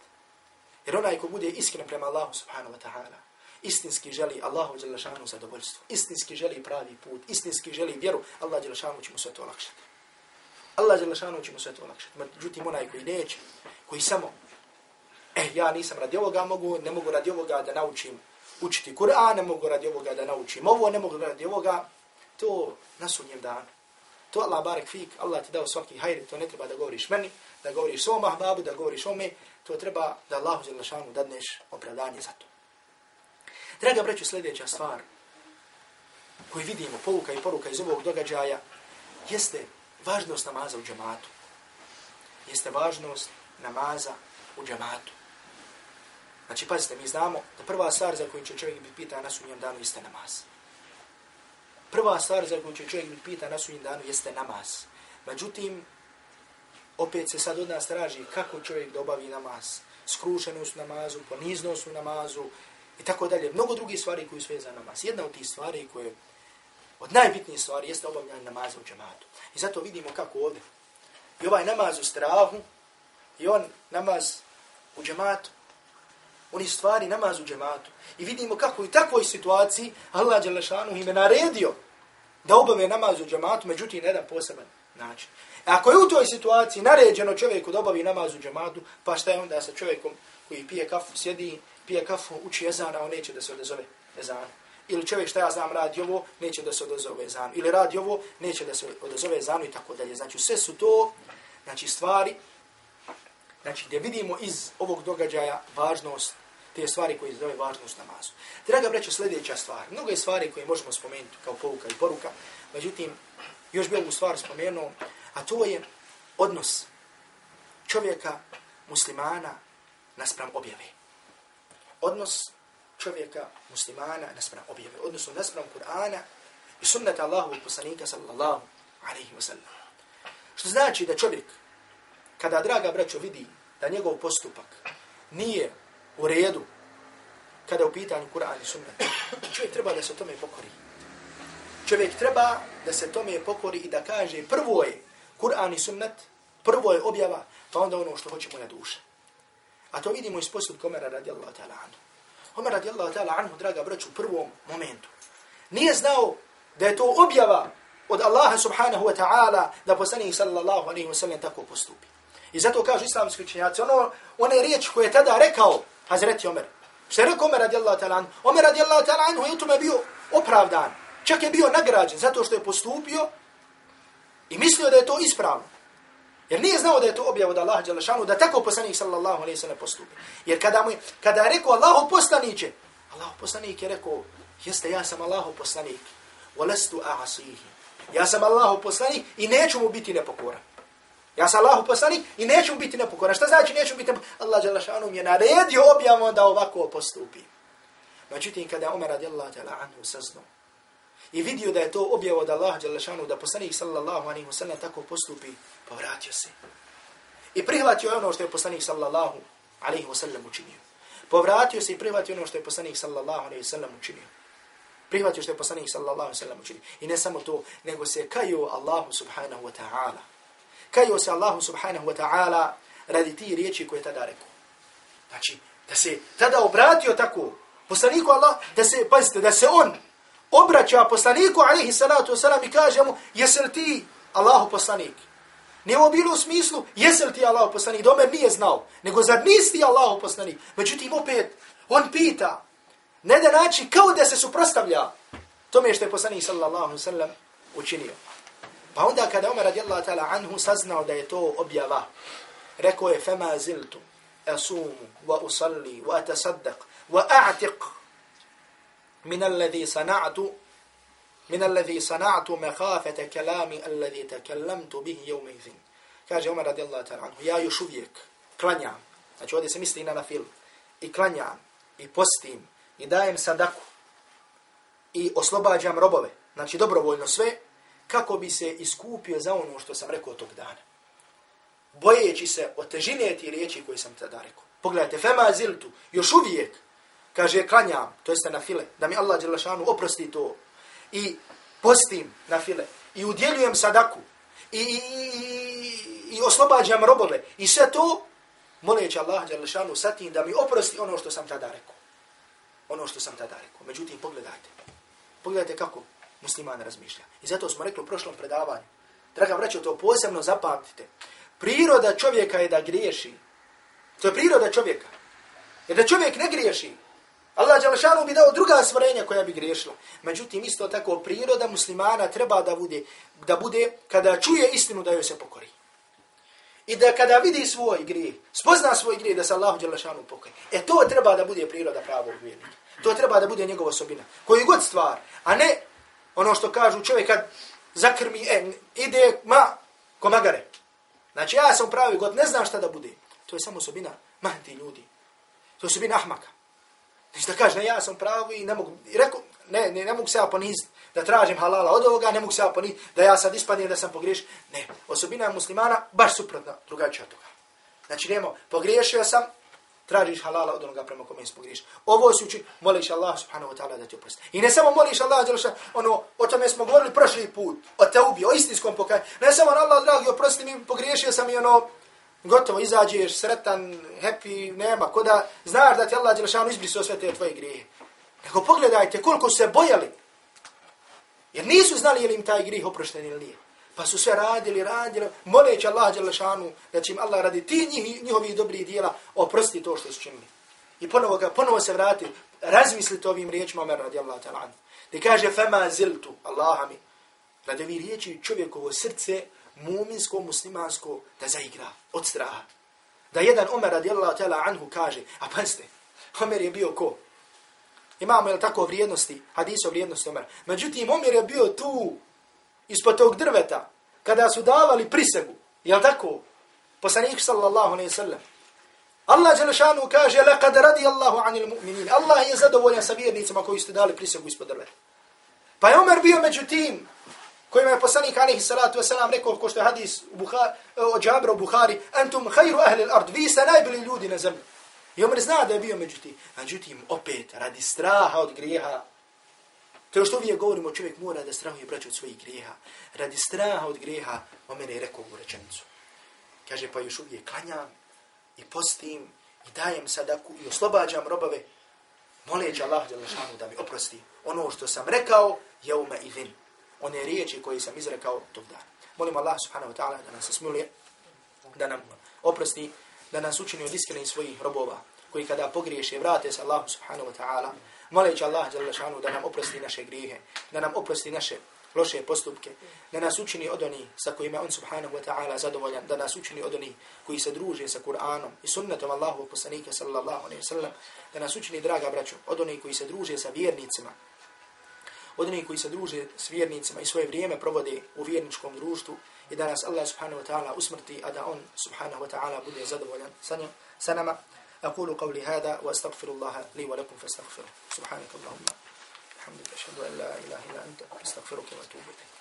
Jer onaj ko bude iskren prema Allahu subhanahu wa ta'ala, istinski želi Allahu Đelešanu zadovoljstvo, istinski želi pravi put, istinski želi vjeru, Allah Đelešanu će mu sve to olakšati. Allah Đelešanu će mu sve to olakšati. Međutim, onaj koji neće, koji samo, eh, ja nisam radi ovoga, mogu, ne mogu radi ovoga da naučim učiti Kur'an, ne mogu radi ovoga da naučim ovo, ne mogu radi ovoga, to na dan. danu. To Allah barek fik, Allah ti dao svaki hajri, to ne treba da govoriš meni, da govoriš svom ahbabu, da govoriš ome, to treba da Allahu Đelešanu dadneš opravdanje za to. Draga breću, sljedeća stvar koju vidimo, poruka i poruka iz ovog događaja, jeste važnost namaza u džamatu. Jeste važnost namaza u džamatu. Znači, pazite, mi znamo da prva stvar za koju će čovjek biti pitan na sunnjem danu jeste namaz. Prva stvar za koju će čovjek biti pitan na sunnjem danu jeste namaz. Međutim, opet se sad od nas traži kako čovjek da obavi namaz. Skrušenost u namazu, poniznost u namazu i tako dalje. Mnogo drugih stvari koji su za namaz. Jedna od tih stvari koje od najbitnijih stvari jeste obavljanje namaza u džematu. I zato vidimo kako ovdje. I ovaj namaz u strahu i on namaz u džematu oni stvari namaz u džematu. I vidimo kako i takvoj situaciji Allah Đelešanu ime naredio da obave namaz u džematu, međutim na jedan poseban način. A ako je u toj situaciji naređeno čovjeku da obavi namaz u džematu, pa šta je onda sa čovjekom koji pije kafu, sjedi, pije kafu, uči jezana, on neće da se odazove jezana. Ili čovjek šta ja znam radi ovo, neće da se odazove jezanu. Ili radi ovo, neće da se odazove jezanu i tako dalje. Znači sve su to znači, stvari Znači, gdje vidimo iz ovog događaja važnost te stvari koje zove važnost namazu. Draga braćo, sljedeća stvar. Mnogo je stvari koje možemo spomenuti kao pouka i poruka. Međutim, još bi ovu stvar spomenuo, a to je odnos čovjeka, muslimana, naspram objave. Odnos čovjeka, muslimana, naspram objave. Odnosno, naspram Kur'ana i sunnata Allahu i poslanika, sallallahu alaihi wa sallam. Što znači da čovjek, kada draga braćo vidi da njegov postupak nije u redu kada je u pitanju Kur'an i sunnet. Čovjek treba da se tome pokori. Čovjek treba da se tome pokori i da kaže prvo je Kur'an i sunnet, prvo je objava, pa onda ono što hoće moja duša. A to vidimo iz postupka Omera radijallahu ta'ala anhu. Omer radijallahu ta'ala anhu, draga braću, u prvom momentu. Nije znao da je to objava od Allaha subhanahu wa ta'ala da poslanih sallallahu alaihi wa sallam tako postupi. I zato kažu islamski učenjaci, ono, one riječi koje je tada rekao Hazreti Omer. Što je rekao Omer radijallahu ta'ala anhu? Omer radijallahu ta'ala anhu je u tome bio opravdan. Čak je bio nagrađen zato što je postupio i mislio da je to ispravno. Jer nije znao da je to objav od Allaha Đalešanu, da tako poslanik sallallahu alaihi sallam postupi. Jer kada, mu, kada je rekao Allahu poslaniće, Allahu poslanik je rekao, jeste ja sam Allahu poslanik, walastu a'asihi. Ja sam Allahu poslanik i neću mu biti nepokoran. Ja sam Allahu poslanik i neću biti nepokoran. Šta znači neću biti nepokoran? Allah Đalašanu mi je naredio objavom da ovako postupi. Međutim, kada je Umar radijallahu ta'ala anhu saznao i vidio da je to objavo od Allah Đalašanu, da poslanik sallallahu alaihi wa sallam tako postupi, povratio se. I prihvatio ono što je poslanik sallallahu alaihi wasallam učinio. Povratio se i prihvatio ono što je poslanik sallallahu alaihi wasallam učinio. Prihvatio što je poslanik sallallahu alaihi wasallam učinio. I ne samo to, nego se kaju Allahu subhanahu wa ta'ala kajio se Allahu subhanahu wa ta'ala radi ti riječi koje tada rekao. Znači, da se tada obratio tako poslaniku Allah, da se, pazite, da se on obraća poslaniku alaihi salatu wasalam i kaže mu, jesi li ti Allahu poslanik? Nije ovo bilo u smislu, jesi li ti Allahu poslanik? Dome nije znao, nego zar nisi ti Allahu poslanik? Međutim, opet, on pita, ne da naći kao da se suprostavlja tome što je poslanik sallallahu sallam učinio. Pa onda kada Umar radijallahu ta'ala anhu saznao da je to objava, rekao je fema ziltu asumu wa usalli wa atasaddaq wa a'tiq min alladhi sana'tu min alladhi sana'tu makhafata kalami alladhi takallamtu bihi yawma idhin. Kaže Umar radijallahu ta'ala anhu, ja još uvijek klanjam, znači ovdje se misli na film, i klanjam, i postim, i dajem sadaku, i oslobađam robove, znači dobrovoljno sve, kako bi se iskupio za ono što sam rekao tog dana. Bojeći se o težine ti riječi koje sam tada rekao. Pogledajte, fema ziltu, još uvijek, kaže, klanjam, to jeste na file, da mi Allah Đelešanu oprosti to, i postim na file, i udjeljujem sadaku, i, i, i, i oslobađam robove, i sve to, moleći Allah Đelešanu sa tim da mi oprosti ono što sam tada rekao. Ono što sam tada rekao. Međutim, pogledajte. Pogledajte kako musliman razmišlja. I zato smo rekli u prošlom predavanju. Draga braćo, to posebno zapamtite. Priroda čovjeka je da griješi. To je priroda čovjeka. Jer da čovjek ne griješi, Allah Đalešanu bi dao druga stvorenja koja bi griješila. Međutim, isto tako, priroda muslimana treba da bude, da bude kada čuje istinu da joj se pokori. I da kada vidi svoj grije, spozna svoj grije da se Allah Đalešanu pokori. E to treba da bude priroda pravog vjernika. To treba da bude njegova osobina. Koji god stvar, a ne ono što kažu čovjek kad zakrmi, e, ide, ma, komagare. Znači ja sam pravi god, ne znam šta da bude. To je samo osobina mahti ljudi. To je osobina ahmaka. Znači da kaže, ne, ja sam pravi i ne mogu, i reku, ne, ne, ne mogu se ja poniziti da tražim halala od ovoga, ne mogu se ja poniziti da ja sad ispadnem da sam pogriješ. Ne, osobina muslimana baš suprotna drugačija od toga. Znači nemo, pogriješio sam, tražiš halala od onoga prema kome ispogriješ. Ovo se uči, moliš Allah subhanahu wa ta'ala da ti oprosti. I ne samo moliš Allah, djelaša, ono, o tome smo govorili prošli put, o te ubi, o istinskom pokaj. Ne samo Allah, dragi, oprosti mi, pogriješio sam i ono, gotovo, izađeš, sretan, happy, nema, ko da znaš da ti Allah, djelaša, izbrisao sve te tvoje grije. Nego pogledajte koliko se bojali. Jer nisu znali je li im taj grih oprošten ili nije. Pa su sve radili, radili, moleći Allah Đelešanu da će im Allah radi ti njih, njihovi dobri dijela oprosti to što su činili. I ponovo, ga, ponovo se vrati, razmislite ovim riječima Omer radi Allah ta'ala. Da kaže, fema ziltu, Allaha mi, radi ovi riječi čovjekovo srce, muminsko, muslimansko, da zaigra od straha. Da jedan Omer radi Allah ta'ala anhu kaže, a pazite, Omer je bio ko? Imamo je tako vrijednosti, hadiso vrijednosti Omer. Međutim, Omer je bio tu, ispod tog drveta, kada su davali prisegu, jel tako? Poslanik sallallahu alaihi sallam. Allah Đelešanu kaže, لَقَدْ رَدِيَ اللَّهُ عَنِ الْمُؤْمِنِينَ Allah je zadovoljan sa vjernicama koji su dali prisegu ispod drveta. Pa je Omer bio među tim, kojima je poslanik alaihi salatu wasalam rekao, ko što je hadis u Buhari, o Džabra u Buhari, antum hajru ahli l'ard, vi ste najbolji ljudi na zemlji. I Omer zna da je bio među tim. Međutim, opet, radi straha od grijeha, To što ono što uvijek govorimo, čovjek mora da strahuje braću od svojih grijeha. Radi straha od grijeha, o mene je rekao u rečenicu. Kaže, pa još uvijek klanjam i postim i dajem sadaku i oslobađam robove. Moleći Allah da mi oprosti ono što sam rekao, je ume i vin. One riječi koje sam izrekao tog dana. Molim Allah subhanahu wa ta'ala da nas smiluje, da nam oprosti, da nas učini od iskrenih svojih robova, koji kada pogriješe, vrate se Allah subhanahu wa ta'ala, moleći Allah šanu da nam oprosti naše grijehe, da nam oprosti naše loše postupke, da nas učini od onih sa kojima on subhanahu wa ta'ala zadovoljan, da nas učini od onih koji se druže sa Kur'anom i sunnetom Allahu poslanika sallallahu alaihi sallam, da nas učini, draga braćo, od onih koji se druže sa vjernicima, od onih koji se druže s vjernicima i svoje vrijeme provode u vjerničkom društvu i da nas Allah subhanahu wa ta'ala usmrti, a da on subhanahu wa ta'ala bude zadovoljan sa, njim, sa nama. أقول قولي هذا وأستغفر الله لي ولكم فاستغفره سبحانك اللهم الحمد لله أشهد أن لا إله إلا أنت أستغفرك وأتوب إليك.